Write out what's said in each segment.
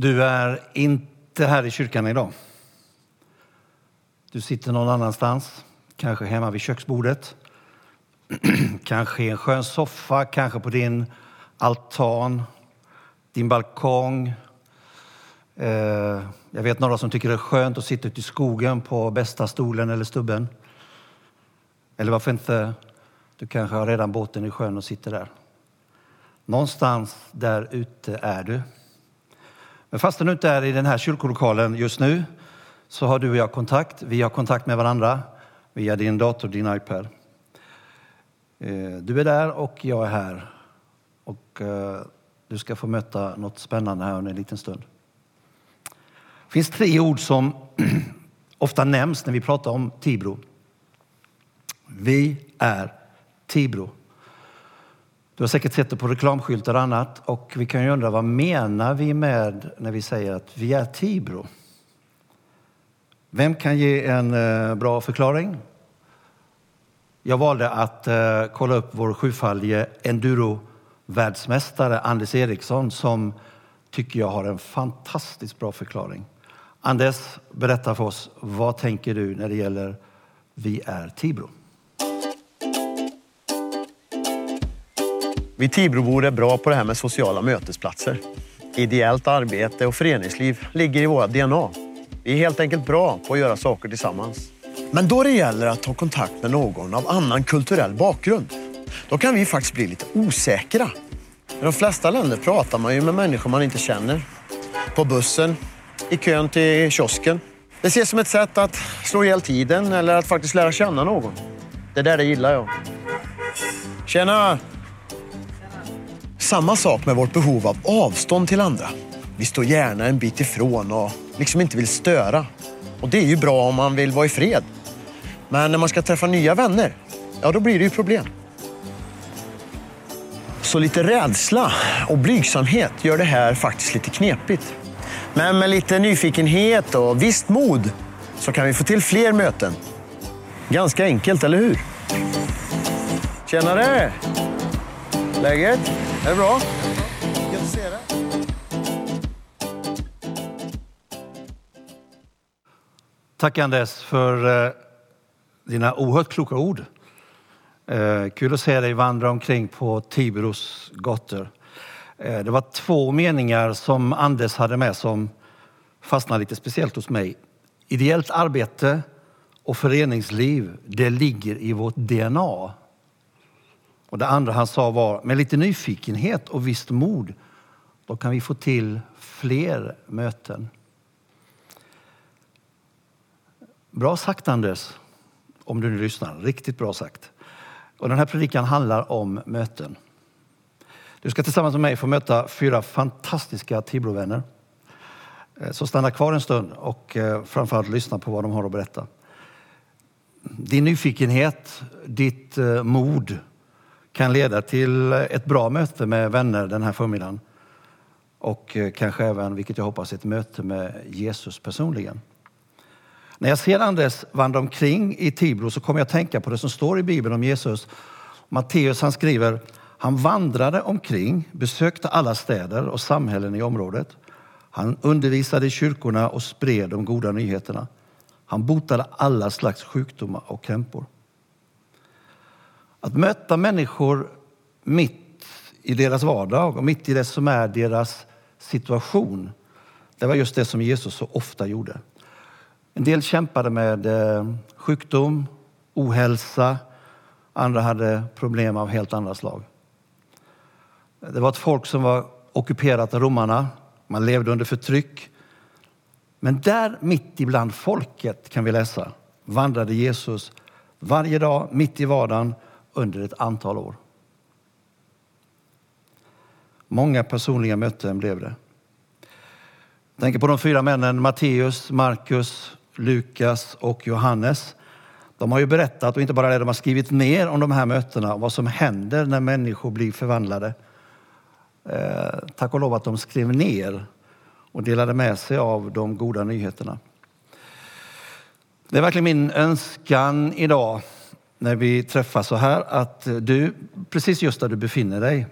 Du är inte här i kyrkan idag. Du sitter någon annanstans, kanske hemma vid köksbordet, kanske i en skön soffa, kanske på din altan, din balkong. Eh, jag vet några som tycker det är skönt att sitta ute i skogen på bästa stolen eller stubben. Eller varför inte, du kanske har redan båten i sjön och sitter där. Någonstans där ute är du. Men fastän du inte är i den här kyrkolokalen just nu så har du och jag kontakt. Vi har kontakt med varandra via din dator, din iPad. Eh, du är där och jag är här. Och eh, du ska få möta något spännande här under en liten stund. Det finns tre ord som ofta nämns när vi pratar om Tibro. Vi är Tibro. Du har säkert sett det på reklamskyltar och annat. Och vi kan ju undra vad menar vi med när vi säger att vi är Tibro? Vem kan ge en eh, bra förklaring? Jag valde att eh, kolla upp vår sjufaldige enduro-världsmästare Anders Eriksson som tycker jag har en fantastiskt bra förklaring. Anders, berätta för oss, vad tänker du när det gäller Vi är Tibro? Vi Tibrobor är bra på det här med sociala mötesplatser. Ideellt arbete och föreningsliv ligger i våra DNA. Vi är helt enkelt bra på att göra saker tillsammans. Men då det gäller att ta kontakt med någon av annan kulturell bakgrund, då kan vi faktiskt bli lite osäkra. I de flesta länder pratar man ju med människor man inte känner. På bussen, i kön till kiosken. Det ses som ett sätt att slå ihjäl tiden eller att faktiskt lära känna någon. Det där det gillar jag. Tjena! Samma sak med vårt behov av avstånd till andra. Vi står gärna en bit ifrån och liksom inte vill störa. Och det är ju bra om man vill vara i fred. Men när man ska träffa nya vänner, ja då blir det ju problem. Så lite rädsla och blygsamhet gör det här faktiskt lite knepigt. Men med lite nyfikenhet och visst mod så kan vi få till fler möten. Ganska enkelt, eller hur? Tjenare! Läget? Är det bra? Tack Anders för eh, dina oerhört kloka ord. Eh, kul att se dig vandra omkring på Tibros gator. Eh, det var två meningar som Anders hade med som fastnade lite speciellt hos mig. Ideellt arbete och föreningsliv, det ligger i vårt DNA. Och det andra han sa var, med lite nyfikenhet och visst mod, då kan vi få till fler möten. Bra sagt Anders, om du nu lyssnar. Riktigt bra sagt. Och den här predikan handlar om möten. Du ska tillsammans med mig få möta fyra fantastiska Tibrovänner. Eh, så stanna kvar en stund och eh, framförallt lyssna på vad de har att berätta. Din nyfikenhet, ditt eh, mod kan leda till ett bra möte med vänner den här förmiddagen. Och eh, kanske även, vilket jag hoppas, ett möte med Jesus personligen. När jag ser Andres vandra omkring i Tibro så kommer jag att tänka på det som står i Bibeln om Jesus. Matteus han skriver, han vandrade omkring, besökte alla städer och samhällen i området. Han undervisade i kyrkorna och spred de goda nyheterna. Han botade alla slags sjukdomar och krämpor. Att möta människor mitt i deras vardag och mitt i det som är deras situation, det var just det som Jesus så ofta gjorde. En del kämpade med eh, sjukdom, ohälsa, andra hade problem av helt andra slag. Det var ett folk som var ockuperat av romarna. Man levde under förtryck. Men där mitt ibland folket kan vi läsa vandrade Jesus varje dag mitt i vardagen under ett antal år. Många personliga möten blev det. Jag tänker på de fyra männen Matteus, Markus, Lukas och Johannes. De har ju berättat, och inte bara det, de har skrivit ner om de här mötena och vad som händer när människor blir förvandlade. Eh, tack och lov att de skrev ner och delade med sig av de goda nyheterna. Det är verkligen min önskan idag när vi träffas så här att du, precis just där du befinner dig,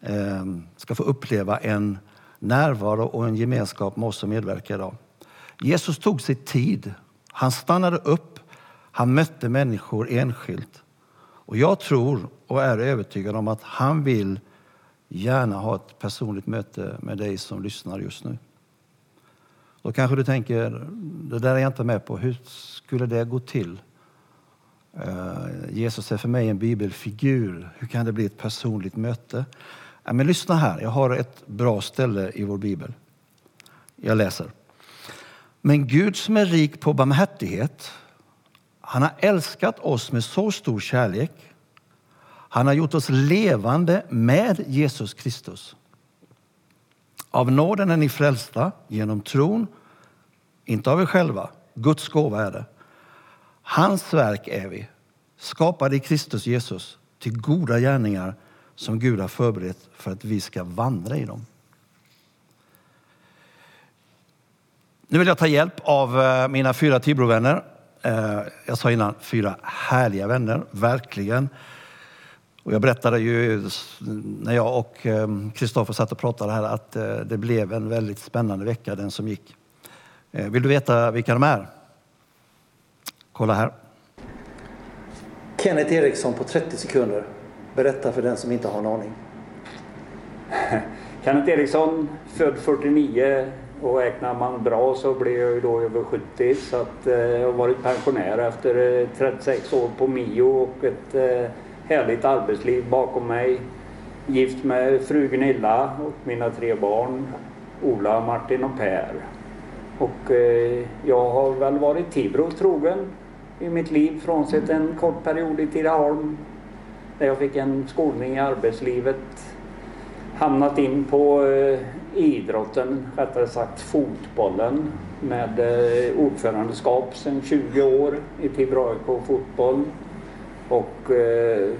ehm, ska få uppleva en närvaro och en gemenskap med oss som medverkar idag. Jesus tog sig tid. Han stannade upp. Han mötte människor enskilt. Och jag tror och är övertygad om att han vill gärna ha ett personligt möte med dig som lyssnar just nu. Då kanske du tänker, det där är jag inte med på. Hur skulle det gå till? Eh, Jesus är för mig en bibelfigur. Hur kan det bli ett personligt möte? Men lyssna här, jag har ett bra ställe i vår bibel. Jag läser. Men Gud som är rik på barmhärtighet, han har älskat oss med så stor kärlek. Han har gjort oss levande med Jesus Kristus. Av nåden är ni frälsta genom tron, inte av er själva. Guds gåva är det. Hans verk är vi, skapade i Kristus Jesus till goda gärningar som Gud har förberett för att vi ska vandra i dem. Nu vill jag ta hjälp av eh, mina fyra Tibrovänner. Eh, jag sa innan fyra härliga vänner, verkligen. Och jag berättade ju när jag och eh, Kristoffer satt och pratade här att det blev en väldigt spännande vecka den som gick. Vill du veta vilka de är? Kolla här. Kenneth Eriksson på 30 sekunder. Berätta för den som inte har en aning. Kenneth Eriksson, född 49 och räknar man bra så blir jag ju då över 70 så att eh, jag har varit pensionär efter 36 eh, år på Mio och ett eh, härligt arbetsliv bakom mig. Gift med fru Gunilla och mina tre barn Ola, Martin och Per. Och eh, jag har väl varit Tibro trogen i mitt liv frånsett en kort period i Tidaholm där jag fick en skolning i arbetslivet. Hamnat in på eh, idrotten, rättare sagt fotbollen med eh, ordförandeskap sedan 20 år i Tibro AIK fotboll. Och eh,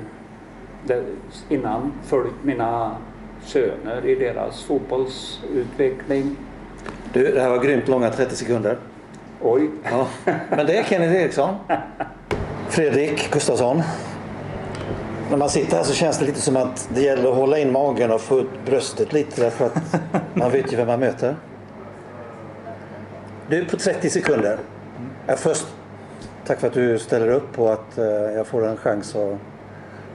innan följt mina söner i deras fotbollsutveckling. Du, det här var grymt långa 30 sekunder. Oj. Ja. Men det är Kenneth Eriksson. Fredrik Gustafsson. När man sitter här så känns det lite som att det gäller att hålla in magen och få upp bröstet lite därför att man vet ju vem man möter. Du, på 30 sekunder. Ja, först, tack för att du ställer upp på att eh, jag får en chans att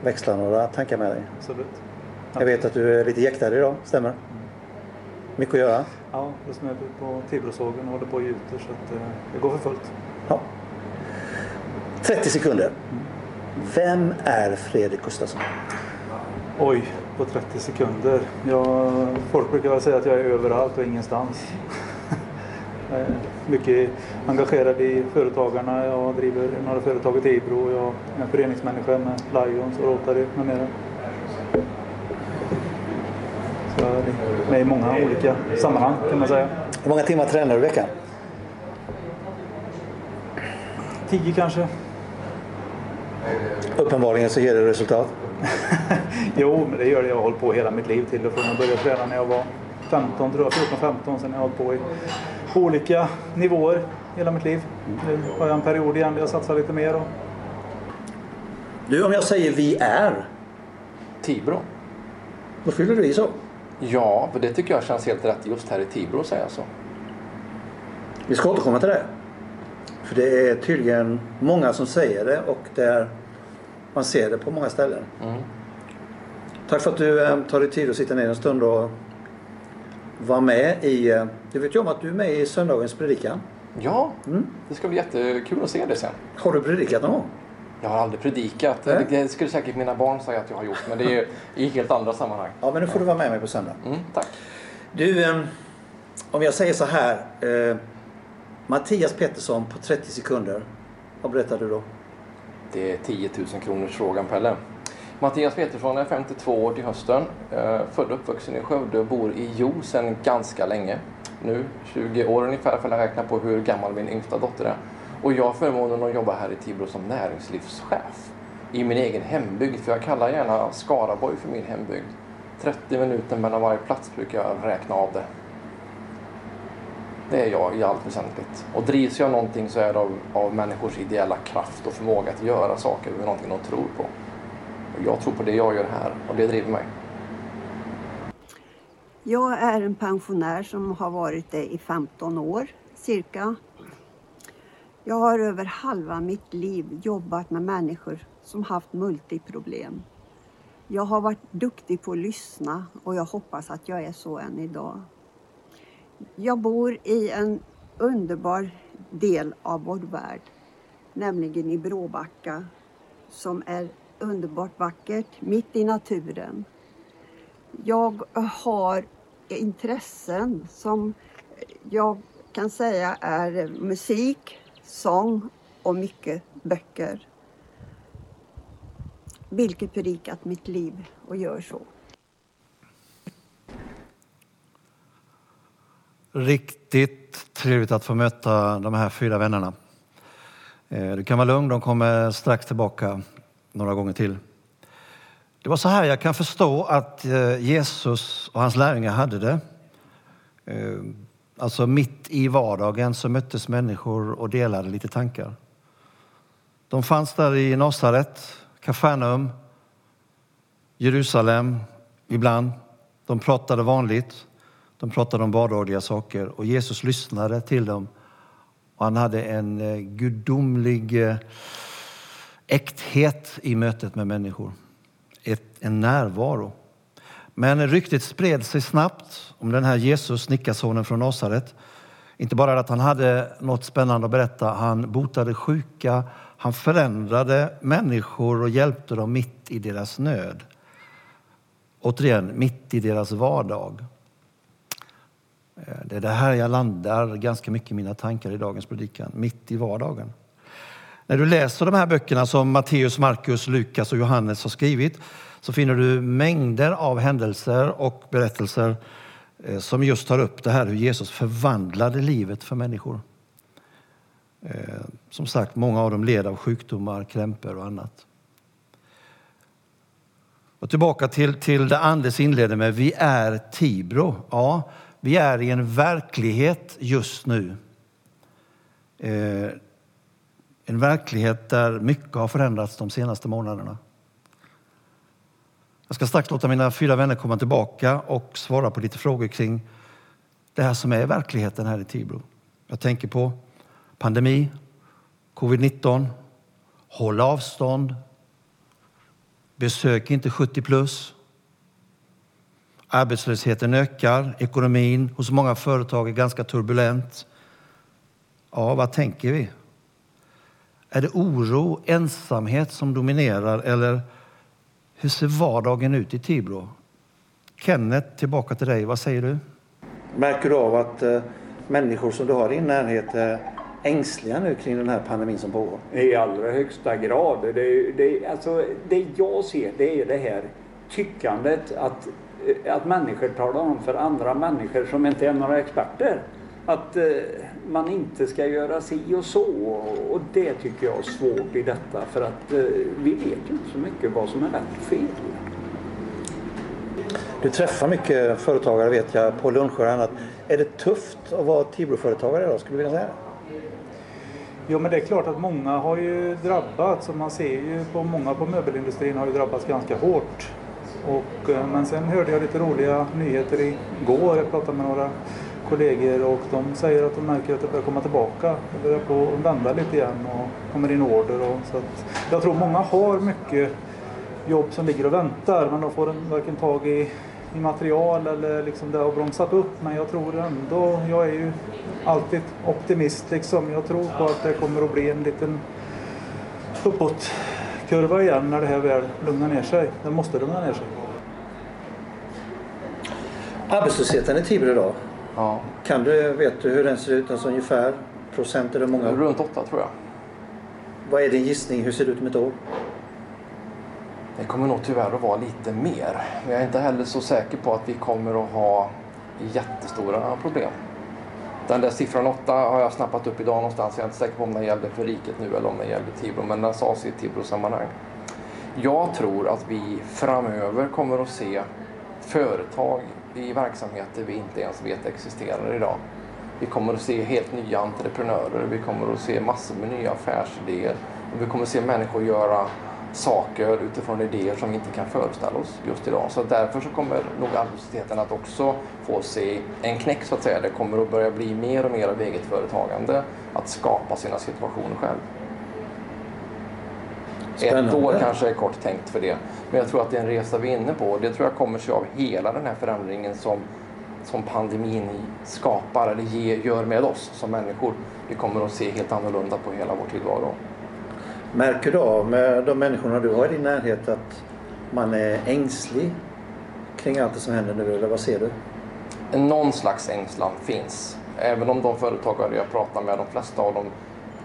växla några tankar med dig. Absolut. Jag vet att du är lite jäktad idag, stämmer? Mycket att göra? Ja, just nu är vi på Tibrosågen och håller på och gjuter så att eh, det går för fullt. Ja. 30 sekunder. Vem är Fredrik Gustafsson? Oj, på 30 sekunder. Jag, folk brukar säga att jag är överallt och ingenstans. är mycket engagerad i Företagarna. Jag driver några företag i Tibro. Jag är föreningsmänniska med Lions och Rotary med mera. Jag är med i många olika sammanhang kan man säga. Hur många timmar tränar du i veckan? Tio kanske. Uppenbarligen så ger det resultat. jo, men det gör det. Jag har hållit på hela mitt liv till och från. Jag började träna när jag var 15, tror jag, 14-15. Sen har jag hållit på i olika nivåer hela mitt liv. Nu har jag en period igen där jag satsar lite mer. Och... Du, om jag säger vi är? Tibro. Vad fyller du i så? Ja, för det tycker jag känns helt rätt just här i Tibro att säga så. Vi ska återkomma till det. För det är tydligen många som säger det och det är, man ser det på många ställen. Mm. Tack för att du eh, tar dig tid att sitta ner en stund och vara med i... Eh, du vet ju om att du är med i söndagens predikan. Ja, mm. det ska bli jättekul att se det sen. Har du predikat någon gång? Jag har aldrig predikat. Nej. Det skulle säkert mina barn säga att jag har gjort, men det är i helt andra sammanhang. Ja, men nu får du vara med mig på söndag. Mm, tack. Du, eh, om jag säger så här. Mattias Pettersson på 30 sekunder. Vad berättar du då? Det är 10 000 kronors frågan Pelle. Mattias Pettersson är 52 år till hösten. Eh, född och uppvuxen i Skövde och bor i Jo sedan ganska länge. Nu 20 år ungefär för att räkna på hur gammal min yngsta dotter är. Och jag har förmånen att jobba här i Tibro som näringslivschef i min egen hembygd. För jag kallar gärna Skaraborg för min hembygd. 30 minuter mellan varje plats brukar jag räkna av det. Det är jag i allt väsentligt. Och drivs jag av någonting så är det av, av människors ideella kraft och förmåga att göra saker med någonting de tror på. Och Jag tror på det jag gör här och det driver mig. Jag är en pensionär som har varit det i 15 år cirka. Jag har över halva mitt liv jobbat med människor som haft multiproblem. Jag har varit duktig på att lyssna och jag hoppas att jag är så än idag. Jag bor i en underbar del av vår värld, nämligen i Bråbacka som är underbart vackert, mitt i naturen. Jag har intressen som jag kan säga är musik, sång och mycket böcker. Vilket berikat mitt liv och gör så. Riktigt trevligt att få möta de här fyra vännerna. Eh, du kan vara lugn, de kommer strax tillbaka några gånger till. Det var så här jag kan förstå att eh, Jesus och hans lärjungar hade det. Eh, Alltså mitt i vardagen så möttes människor och delade lite tankar. De fanns där i Nasaret, Kafarnaum, Jerusalem ibland. De pratade vanligt. De pratade om vardagliga saker och Jesus lyssnade till dem. Och han hade en eh, gudomlig eh, äkthet i mötet med människor. Ett, en närvaro. Men ryktet spred sig snabbt om den här Jesus, snickarsonen från Nasaret. Inte bara att han hade något spännande att berätta, han botade sjuka, han förändrade människor och hjälpte dem mitt i deras nöd. Återigen, mitt i deras vardag. Eh, det är det här jag landar ganska mycket i mina tankar i dagens predikan, mitt i vardagen. När du läser de här böckerna som Matteus, Markus, Lukas och Johannes har skrivit så finner du mängder av händelser och berättelser eh, som just tar upp det här hur Jesus förvandlade livet för människor. Eh, som sagt, många av dem led av sjukdomar, krämpor och annat. Och tillbaka till, till det Anders inledde med, vi är Tibro. Ja, vi är i en verklighet just nu. Eh, en verklighet där mycket har förändrats de senaste månaderna. Jag ska strax låta mina fyra vänner komma tillbaka och svara på lite frågor kring det här som är verkligheten här i Tibro. Jag tänker på pandemi, covid-19, håll avstånd, besök inte 70 plus, Arbetslösheten ökar, ekonomin hos många företag är ganska turbulent. Ja, vad tänker vi? Är det oro, ensamhet som dominerar eller hur ser vardagen ut i Tibro? Kenneth, tillbaka till dig. Vad säger du? Märker du av att eh, människor som du har i din närhet är ängsliga nu kring den här pandemin som pågår? I allra högsta grad. Det, det, alltså, det jag ser det är det här tyckandet att Eh, att människor talar om för andra människor som inte är några experter att eh, man inte ska göra si och så. Och det tycker jag är svårt i detta för att eh, vi vet ju inte så mycket vad som är rätt och fel. Du träffar mycket företagare vet jag på luncher och annat. Är det tufft att vara Tibroföretagare idag skulle du vilja säga? Jo men det är klart att många har ju drabbats och man ser ju på många på möbelindustrin har ju drabbats ganska hårt. Och, eh, men sen hörde jag lite roliga nyheter igår. Jag pratade med några kollegor och de säger att de märker att det börjar komma tillbaka. Det börjar på att vända lite igen och kommer in order. Och, så att, jag tror många har mycket jobb som ligger och väntar men de får en, varken tag i, i material eller liksom det har bromsat upp. Men jag tror ändå, jag är ju alltid optimist liksom. Jag tror på att det kommer att bli en liten uppåtkurva igen när det här väl lugnar ner sig. Det måste lugna ner sig. Arbetslösheten i Tibro idag. Ja. Kan du, vet du hur den ser ut? Alltså ungefär procent eller många? Runt åtta tror jag. Vad är din gissning? Hur ser det ut om ett år? Det kommer nog tyvärr att vara lite mer. Men jag är inte heller så säker på att vi kommer att ha jättestora problem. Den där siffran 8 har jag snappat upp idag någonstans. Jag är inte säker på om den gällde för riket nu eller om den gällde Tibro, men den sades i Tibro-sammanhang. Jag tror att vi framöver kommer att se företag i verksamheter vi inte ens vet existerar idag. Vi kommer att se helt nya entreprenörer, vi kommer att se massor med nya affärsidéer. Vi kommer att se människor göra saker utifrån idéer som vi inte kan föreställa oss just idag. Så därför så kommer nog arbetslösheten att också få se en knäck så att säga. Det kommer att börja bli mer och mer av eget företagande att skapa sina situationer själv. Spännande. Ett år kanske är kort tänkt för det. Men jag tror att det är en resa vi är inne på. Det tror jag kommer sig av hela den här förändringen som, som pandemin skapar eller ger, gör med oss som människor. Vi kommer att se helt annorlunda på hela vår tillvaro. Märker du av med de människorna du har i din närhet att man är ängslig kring allt det som händer nu eller vad ser du? Någon slags ängslan finns. Även om de företagare jag pratar med, de flesta av dem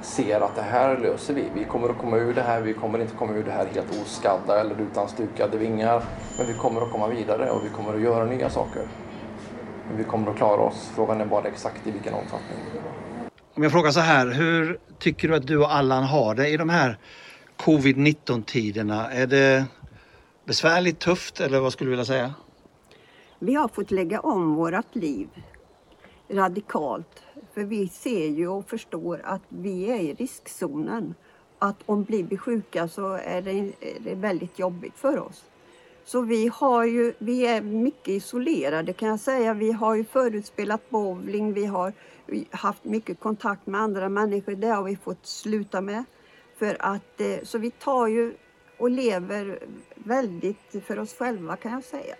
ser att det här löser vi. Vi kommer att komma ur det här, vi kommer inte komma ur det här helt oskadda eller utan stukade vingar. Men vi kommer att komma vidare och vi kommer att göra nya saker. Men vi kommer att klara oss. Frågan är bara exakt i vilken omfattning. Om jag frågar så här, hur tycker du att du och Allan har det i de här covid-19 tiderna? Är det besvärligt, tufft eller vad skulle du vilja säga? Vi har fått lägga om vårt liv radikalt. För vi ser ju och förstår att vi är i riskzonen. Att om blir vi sjuka så är det, är det väldigt jobbigt för oss. Så vi, har ju, vi är mycket isolerade kan jag säga. Vi har ju förutspelat bowling, vi har haft mycket kontakt med andra människor. Det har vi fått sluta med. För att, eh, så vi tar ju och lever väldigt för oss själva kan jag säga.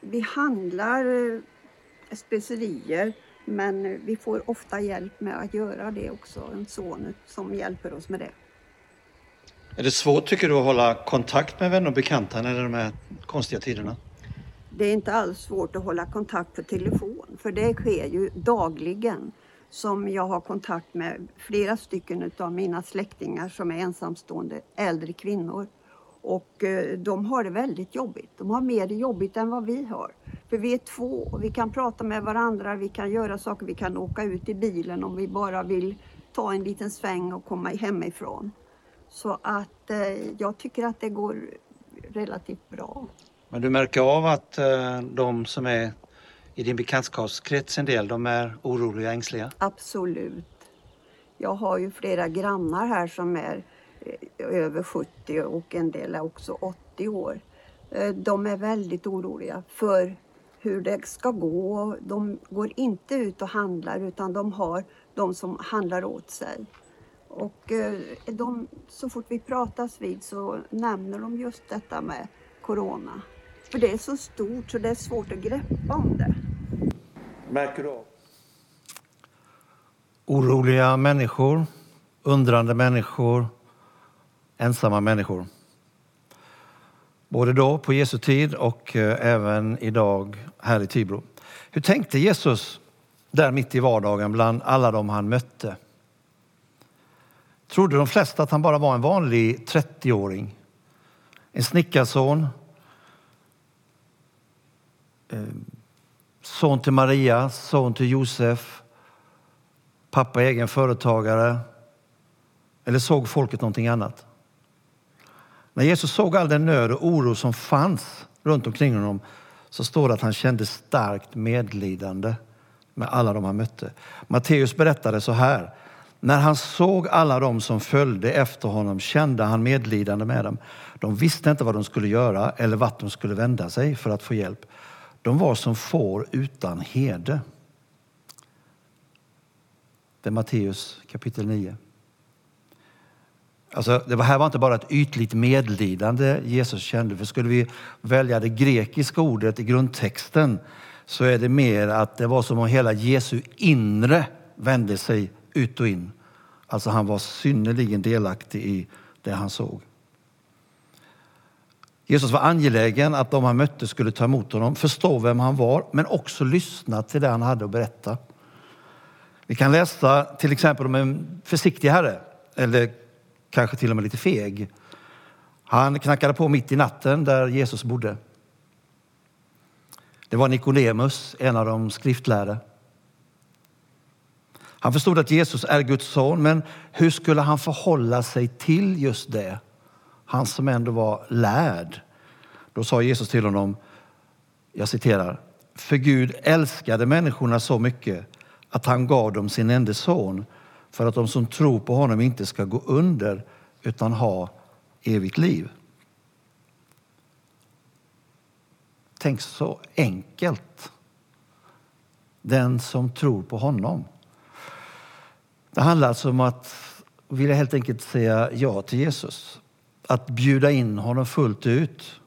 Vi handlar eh, specerier men vi får ofta hjälp med att göra det också. En son som hjälper oss med det. Är det svårt tycker du att hålla kontakt med vänner och bekanta när det är de här konstiga tiderna? Det är inte alls svårt att hålla kontakt på telefon för det sker ju dagligen som jag har kontakt med flera stycken av mina släktingar som är ensamstående äldre kvinnor. Och eh, de har det väldigt jobbigt. De har mer jobbigt än vad vi har. För vi är två och vi kan prata med varandra, vi kan göra saker, vi kan åka ut i bilen om vi bara vill ta en liten sväng och komma hemifrån. Så att eh, jag tycker att det går relativt bra. Men du märker av att eh, de som är i din bekantskapskrets en del, de är oroliga och ängsliga? Absolut. Jag har ju flera grannar här som är eh, över 70 och en del är också 80 år. Eh, de är väldigt oroliga för hur det ska gå. De går inte ut och handlar utan de har de som handlar åt sig. Och eh, de, så fort vi pratas vid så nämner de just detta med Corona. För det är så stort så det är svårt att greppa om det. Märker du av? Oroliga människor, undrande människor, ensamma människor. Både då på Jesu tid och eh, även idag här i Tibro. Hur tänkte Jesus där mitt i vardagen bland alla de han mötte? Trodde de flesta att han bara var en vanlig 30-åring? En snickarson? Eh, son till Maria, son till Josef, pappa egen företagare. Eller såg folket någonting annat? När Jesus såg all den nöd och oro som fanns runt omkring honom så står det att han kände starkt medlidande med alla de han mötte. Matteus berättade så här. När han såg alla de som följde efter honom kände han medlidande med dem. De visste inte vad de skulle göra eller vart de skulle vända sig för att få hjälp. De var som får utan herde. Det är Matteus kapitel 9. Alltså, det här var inte bara ett ytligt medlidande Jesus kände. För skulle vi välja det grekiska ordet i grundtexten så är det mer att det var som om hela Jesu inre vände sig ut och in. Alltså han var synnerligen delaktig i det han såg. Jesus var angelägen att de han mötte skulle ta emot honom, förstå vem han var, men också lyssna till det han hade att berätta. Vi kan läsa till exempel om en försiktig herre, eller kanske till och med lite feg. Han knackade på mitt i natten där Jesus bodde. Det var Nikodemus, en av de skriftlärde. Han förstod att Jesus är Guds son, men hur skulle han förhålla sig till just det? Han som ändå var lärd. Då sa Jesus till honom, jag citerar, för Gud älskade människorna så mycket att han gav dem sin enda son för att de som tror på honom inte ska gå under utan ha evigt liv. Tänk så enkelt. Den som tror på honom. Det handlar alltså om att vilja helt enkelt säga ja till Jesus. Att bjuda in honom fullt ut.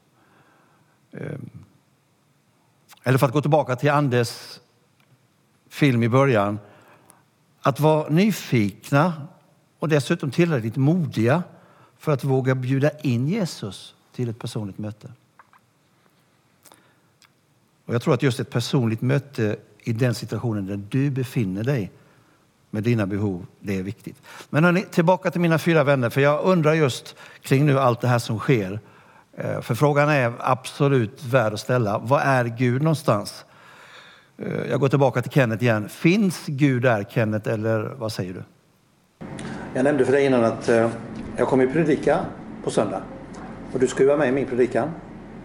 Ehm, eller för att gå tillbaka till Andes film i början. Att vara nyfikna och dessutom tillräckligt modiga för att våga bjuda in Jesus till ett personligt möte. Och jag tror att just ett personligt möte i den situationen där du befinner dig med dina behov, det är viktigt. Men hörni, tillbaka till mina fyra vänner, för jag undrar just kring nu allt det här som sker. Eh, för frågan är absolut värd att ställa. Var är Gud någonstans? Eh, jag går tillbaka till Kenneth igen. Finns Gud där, Kenneth, eller vad säger du? Jag nämnde för dig innan att eh, jag kommer predika på söndag. Och du ska ju vara med i min predikan.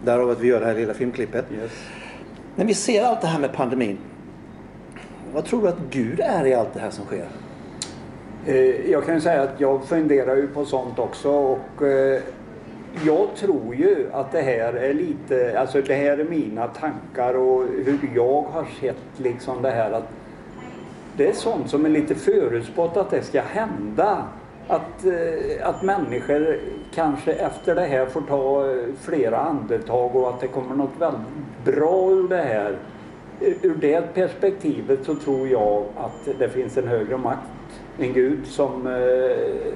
Därav att vi gör det här lilla filmklippet. Yes. När vi ser allt det här med pandemin. Vad tror du att Gud är i allt det här som sker? Eh, jag kan säga att jag funderar ju på sånt också och jag tror ju att det här är lite, alltså det här är mina tankar och hur jag har sett liksom det här att det är sånt som är lite förutspått att det ska hända. Att, eh, att människor kanske efter det här får ta eh, flera andetag och att det kommer något väldigt bra ur det här. Ur det perspektivet så tror jag att det finns en högre makt, en Gud som eh,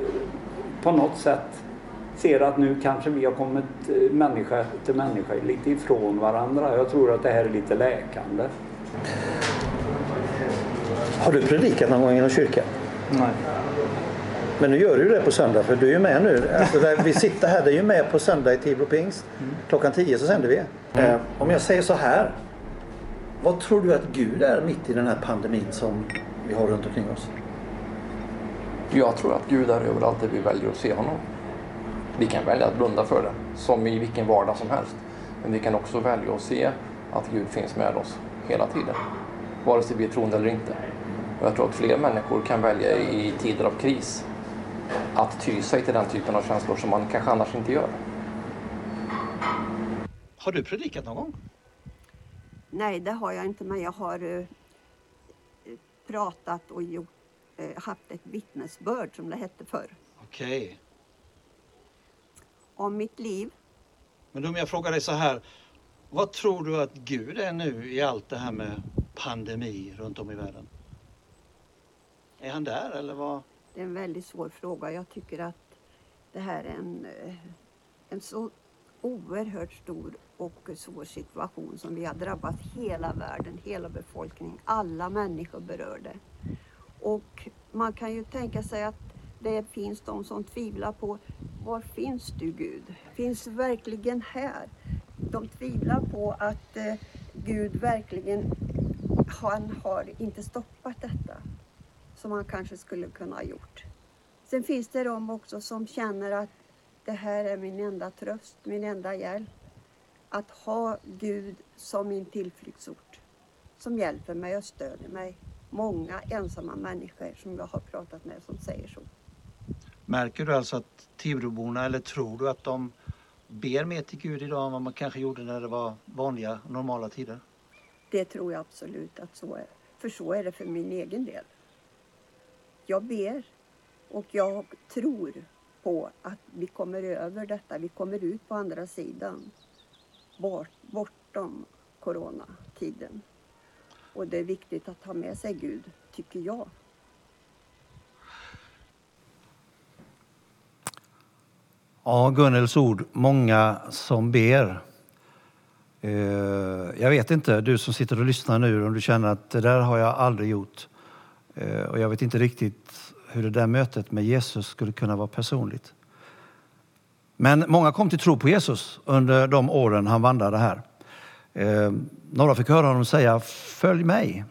på något sätt ser att nu kanske vi har kommit eh, människa till människa lite ifrån varandra. Jag tror att det här är lite läkande. Har du predikat någon gång inom kyrkan? Nej. Men nu gör du det på söndag för du är med nu. Alltså vi sitter här, det är ju med på söndag i Tibro pingst. Mm. Klockan 10 så sänder vi. Mm. Eh, om jag säger så här. Vad tror du att Gud är mitt i den här pandemin som vi har runt omkring oss? Jag tror att Gud är överallt där vi väljer att se honom. Vi kan välja att blunda för det, som i vilken vardag som helst. Men vi kan också välja att se att Gud finns med oss hela tiden. Vare sig vi är troende eller inte. Och jag tror att fler människor kan välja i tider av kris att ty sig till den typen av känslor som man kanske annars inte gör. Har du predikat någon gång? Nej, det har jag inte, men jag har uh, pratat och gjort, uh, haft ett vittnesbörd som det hette förr. Okej. Om mitt liv. Men om jag frågar dig så här, vad tror du att Gud är nu i allt det här med pandemi runt om i världen? Är han där eller vad? Det är en väldigt svår fråga. Jag tycker att det här är en, eh, en så oerhört stor och svår situation som vi har drabbat hela världen, hela befolkningen, alla människor berörda. Och man kan ju tänka sig att det finns de som tvivlar på var finns du Gud? Finns du verkligen här? De tvivlar på att eh, Gud verkligen han har inte stoppat detta som han kanske skulle kunna ha gjort. Sen finns det de också som känner att det här är min enda tröst, min enda hjälp. Att ha Gud som min tillflyktsort. Som hjälper mig och stödjer mig. Många ensamma människor som jag har pratat med som säger så. Märker du alltså att Tibroborna, eller tror du att de ber mer till Gud idag än vad man kanske gjorde när det var vanliga, normala tider? Det tror jag absolut att så är. För så är det för min egen del. Jag ber och jag tror på att vi kommer över detta. Vi kommer ut på andra sidan. Bort, bortom coronatiden. Och det är viktigt att ha med sig Gud, tycker jag. Ja, Gunnels ord, många som ber. Eh, jag vet inte, du som sitter och lyssnar nu, om du känner att det där har jag aldrig gjort. Eh, och jag vet inte riktigt hur det där mötet med Jesus skulle kunna vara personligt. Men många kom till tro på Jesus under de åren han vandrade här. Eh, några fick höra honom säga följ mig.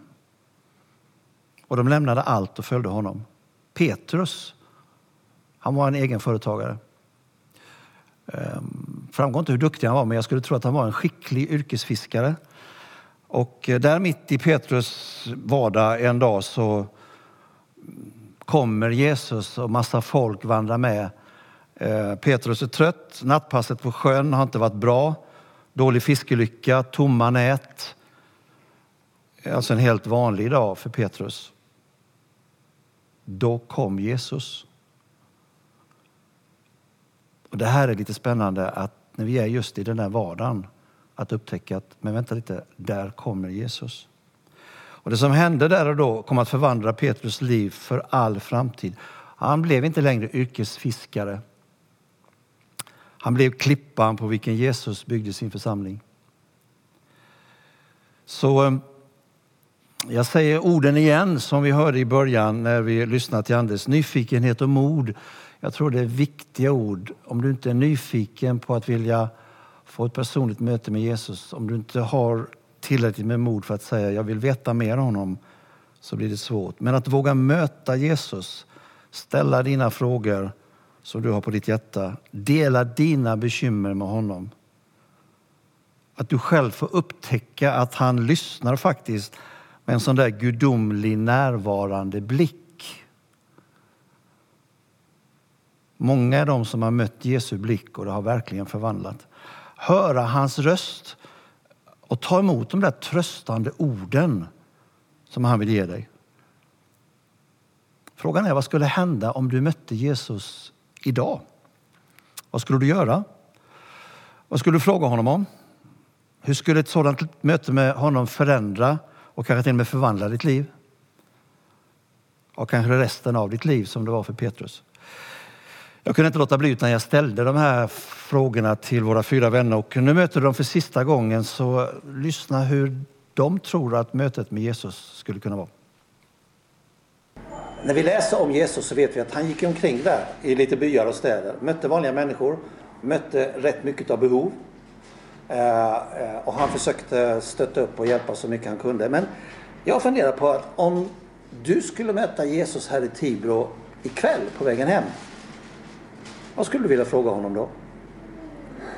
Och de lämnade allt och följde honom. Petrus, han var en egen företagare. Ehm, framgår inte hur duktig han var, men jag skulle tro att han var en skicklig yrkesfiskare. Och eh, där mitt i Petrus vardag en dag så kommer Jesus och massa folk vandrar med. Ehm, Petrus är trött, nattpasset på sjön har inte varit bra, dålig fiskelycka, tomma nät. Alltså en helt vanlig dag för Petrus. Då kom Jesus. Och Det här är lite spännande att när vi är just i den där vardagen att upptäcka att, men vänta lite, där kommer Jesus. Och Det som hände där och då kom att förvandla Petrus liv för all framtid. Han blev inte längre yrkesfiskare. Han blev klippan på vilken Jesus byggde sin församling. Så eh, jag säger orden igen som vi hörde i början när vi lyssnade till Anders. Nyfikenhet och mod. Jag tror det är viktiga ord. Om du inte är nyfiken på att vilja få ett personligt möte med Jesus, om du inte har tillräckligt med mod för att säga jag vill veta mer om honom, så blir det svårt. Men att våga möta Jesus, ställa dina frågor som du har på ditt hjärta, dela dina bekymmer med honom. Att du själv får upptäcka att han lyssnar faktiskt med en sån där gudomlig närvarande blick. Många är de som har mött Jesu blick och det har verkligen förvandlat. Höra hans röst och ta emot de där tröstande orden som han vill ge dig. Frågan är vad skulle hända om du mötte Jesus idag? Vad skulle du göra? Vad skulle du fråga honom om? Hur skulle ett sådant möte med honom förändra och kanske till och med förvandla ditt liv? Och kanske resten av ditt liv som det var för Petrus. Jag kunde inte låta bli utan jag ställde de här frågorna till våra fyra vänner och nu möter du dem för sista gången så lyssna hur de tror att mötet med Jesus skulle kunna vara. När vi läser om Jesus så vet vi att han gick omkring där i lite byar och städer, mötte vanliga människor, mötte rätt mycket av behov. Eh, eh, och han försökte stötta upp och hjälpa så mycket han kunde. Men jag funderar på att om du skulle möta Jesus här i Tibro ikväll på vägen hem. Vad skulle du vilja fråga honom då?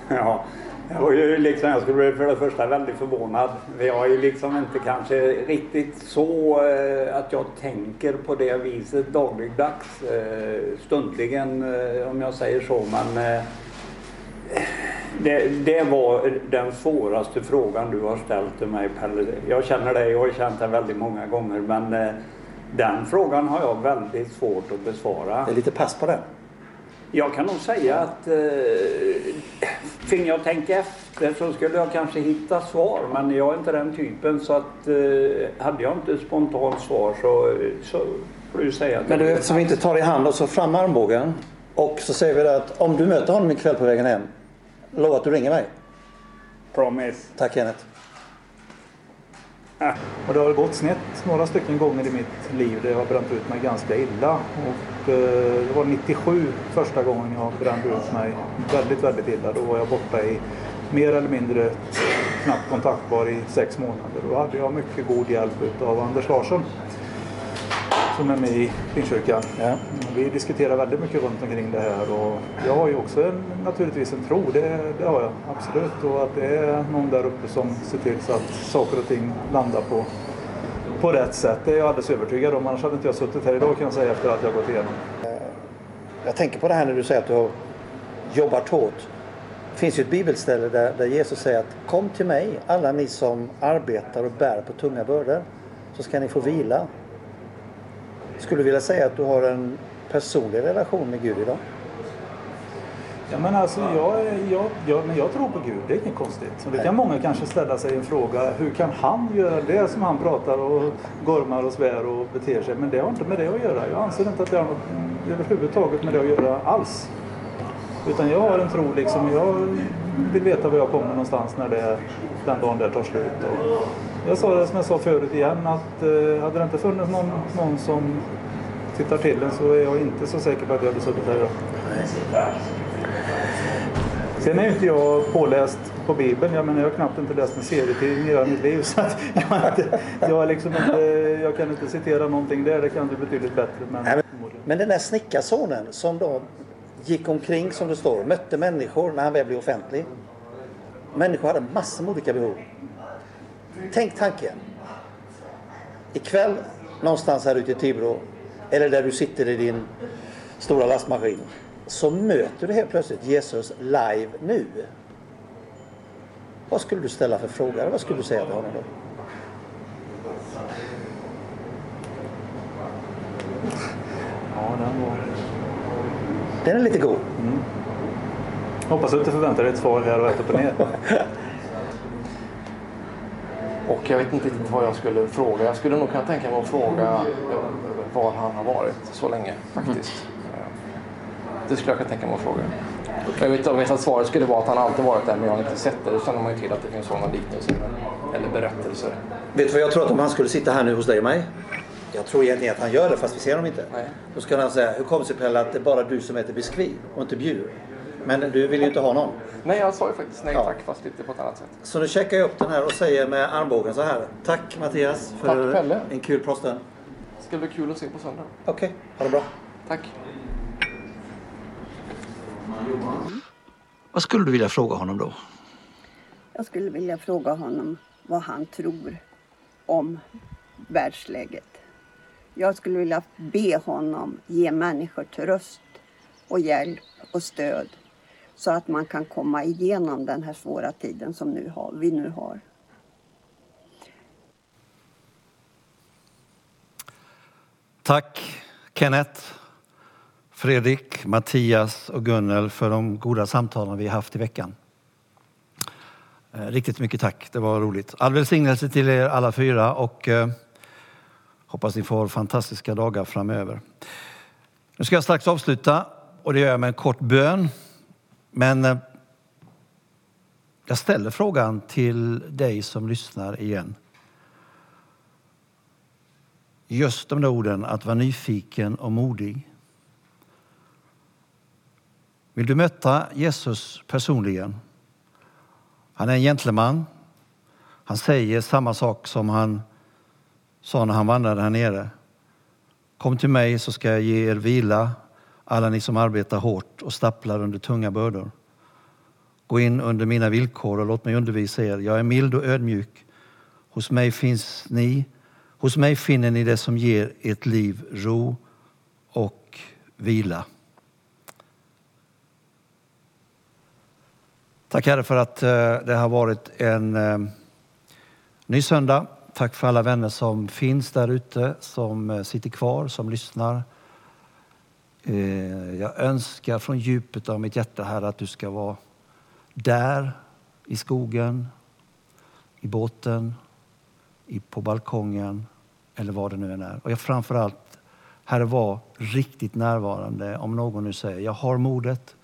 Ja, jag, var ju liksom, jag skulle bli för det första väldigt förvånad. Jag är ju liksom inte kanske riktigt så eh, att jag tänker på det viset dagligdags, stundligen om jag säger så. Men det, det, var den svåraste frågan du har ställt till mig Pelle. Jag känner dig och har känt dig väldigt många gånger men eh, den frågan har jag väldigt svårt att besvara. Det är lite pass på den. Jag kan nog säga att eh, finge jag tänka efter så skulle jag kanske hitta svar men jag är inte den typen så att eh, hade jag inte spontant svar så, så får du säga Men du, eftersom vi inte tar i hand och så fram armbågen och så säger vi det att om du möter honom ikväll på vägen hem, lova att du ringer mig. Promise. Tack Kenneth. Och det har gått snett några stycken gånger i mitt liv där jag har bränt ut mig ganska illa. Och eh, det var 97 första gången jag brände ut mig väldigt, väldigt illa. Då var jag borta i mer eller mindre knappt kontaktbar i sex månader. Då hade jag mycket god hjälp av Anders Larsson som är med i Pingstkyrkan. Ja. Vi diskuterar väldigt mycket runt omkring det här och jag har ju också en, naturligtvis en tro, det, det har jag absolut. Och att det är någon där uppe som ser till så att saker och ting landar på, på rätt sätt. Det är jag alldeles övertygad om, annars hade inte jag suttit här idag kan jag säga efter att jag gått igenom. Eh, jag tänker på det här när du säger att du har jobbat hårt. Det finns ju ett bibelställe där, där Jesus säger att kom till mig alla ni som arbetar och bär på tunga bördor så ska ni få vila. Skulle du vilja säga att du har en personlig relation med Gud idag? Ja, men alltså, jag, jag, jag, men jag tror på Gud, det är inget konstigt. Och det kan många kanske ställa sig en fråga, hur kan han göra det som han pratar och gormar och svär och beter sig? Men det har inte med det att göra. Jag anser inte att det har något överhuvudtaget med det att göra alls. Utan jag har en tro liksom, jag vill veta var jag kommer någonstans när det, den dagen det tar slut. Och jag sa det som jag sa förut igen att eh, hade det inte funnits någon, någon som tittar till en så är jag inte så säker på att jag hade suttit här idag. Sen är ju inte jag påläst på Bibeln. Jag menar jag har knappt inte läst en serietidning i hela mitt liv. Så att jag, inte, jag, liksom inte, jag kan inte citera någonting där. Det kan du betydligt bättre. Men, Nej, men, men den där snickarsonen som då gick omkring som det står, mötte människor när han väl blev offentlig. Människor hade massor med olika behov. Tänk tanken. Ikväll någonstans här ute i Tibro eller där du sitter i din stora lastmaskin så möter du helt plötsligt Jesus live nu. Vad skulle du ställa för fråga? Vad skulle du säga till honom då? Den är lite god. Hoppas att du inte förväntar dig ett svar här och rätt upp och ner. Och jag vet inte riktigt vad jag skulle fråga. Jag skulle nog kunna tänka mig att fråga eh, var han har varit så länge faktiskt. Eh, Det skulle jag kunna tänka mig att fråga. Jag vet, jag vet att svaret skulle vara att han alltid varit där men jag har inte sett det. Då känner man ju till att det finns sådana liknelser eller berättelser. Vet du vad jag tror att om han skulle sitta här nu hos dig och mig? Jag tror egentligen att han gör det fast vi ser honom inte. Nej. Då skulle han säga, hur kommer det sig Pelle att det är bara du som äter biskvi och inte bjur? Men du vill ju inte ha någon. Nej, jag sa ju faktiskt nej Ja. tack fast lite på ett annat sätt. Så nu checkar jag upp den här och säger med armbågen så här. Tack Mattias för Tack, Pelle. en kul pratstund. Ska bli kul att se på söndag. Okej, ha det bra. Tack. Vad skulle du vilja fråga honom då? Jag skulle vilja fråga honom vad han tror om världsläget. Jag skulle vilja be honom ge människor tröst och hjälp och stöd så att man kan komma igenom den här svåra tiden som nu har, vi nu har. Tack Kenneth, Fredrik, Mattias och Gunnel för de goda samtalen vi haft i veckan. Eh, riktigt mycket tack, det var roligt. All välsignelse till er alla fyra och eh, hoppas ni får fantastiska dagar framöver. Nu ska jag strax avsluta och det gör jag med en kort bön. Men eh, jag ställer frågan till dig som lyssnar igen. Just de där orden, att vara nyfiken och modig. Vill du möta Jesus personligen? Han är en gentleman. Han säger samma sak som han sa när han vandrade här nere. Kom till mig så ska jag ge er vila, alla ni som arbetar hårt och stapplar under tunga bördor. Gå in under mina villkor och låt mig undervisa er. Jag är mild och ödmjuk. Hos mig finns ni Hos mig finner ni det som ger ert liv ro och vila. Tack Herre för att eh, det har varit en eh, ny söndag. Tack för alla vänner som finns där ute, som eh, sitter kvar, som lyssnar. Eh, jag önskar från djupet av mitt hjärta här att du ska vara där i skogen, i båten, på balkongen eller vad det nu än är. Och jag framförallt, Herre, var riktigt närvarande om någon nu säger jag har modet,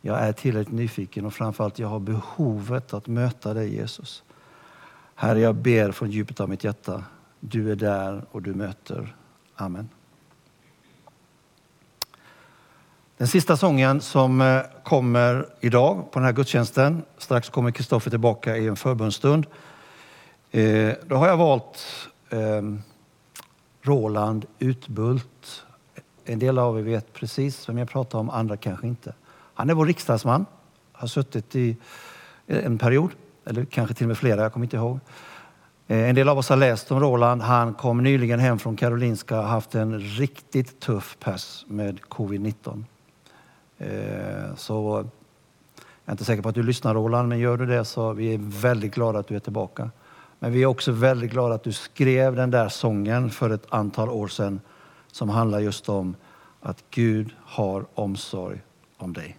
jag är tillräckligt nyfiken och framförallt jag har behovet att möta dig Jesus. Herre, jag ber från djupet av mitt hjärta, du är där och du möter. Amen. Den sista sången som eh, kommer idag på den här gudstjänsten, strax kommer Kristoffer tillbaka i en förbundsstund. Eh, då har jag valt ehm, Roland Utbult. En del av er vet precis vem jag pratar om, andra kanske inte. Han är vår riksdagsman, har suttit i eh, en period, eller kanske till och med flera, jag kommer inte ihåg. En del av oss har läst om Roland. Han kom nyligen hem från Karolinska och haft en riktigt tuff pass med covid-19. Eh, så jag är inte säker på att du lyssnar Roland, men gör du det så vi är väldigt glada att du är tillbaka. Men vi är också väldigt glada att du skrev den där sången för ett antal år sedan som handlar just om att Gud har omsorg om dig.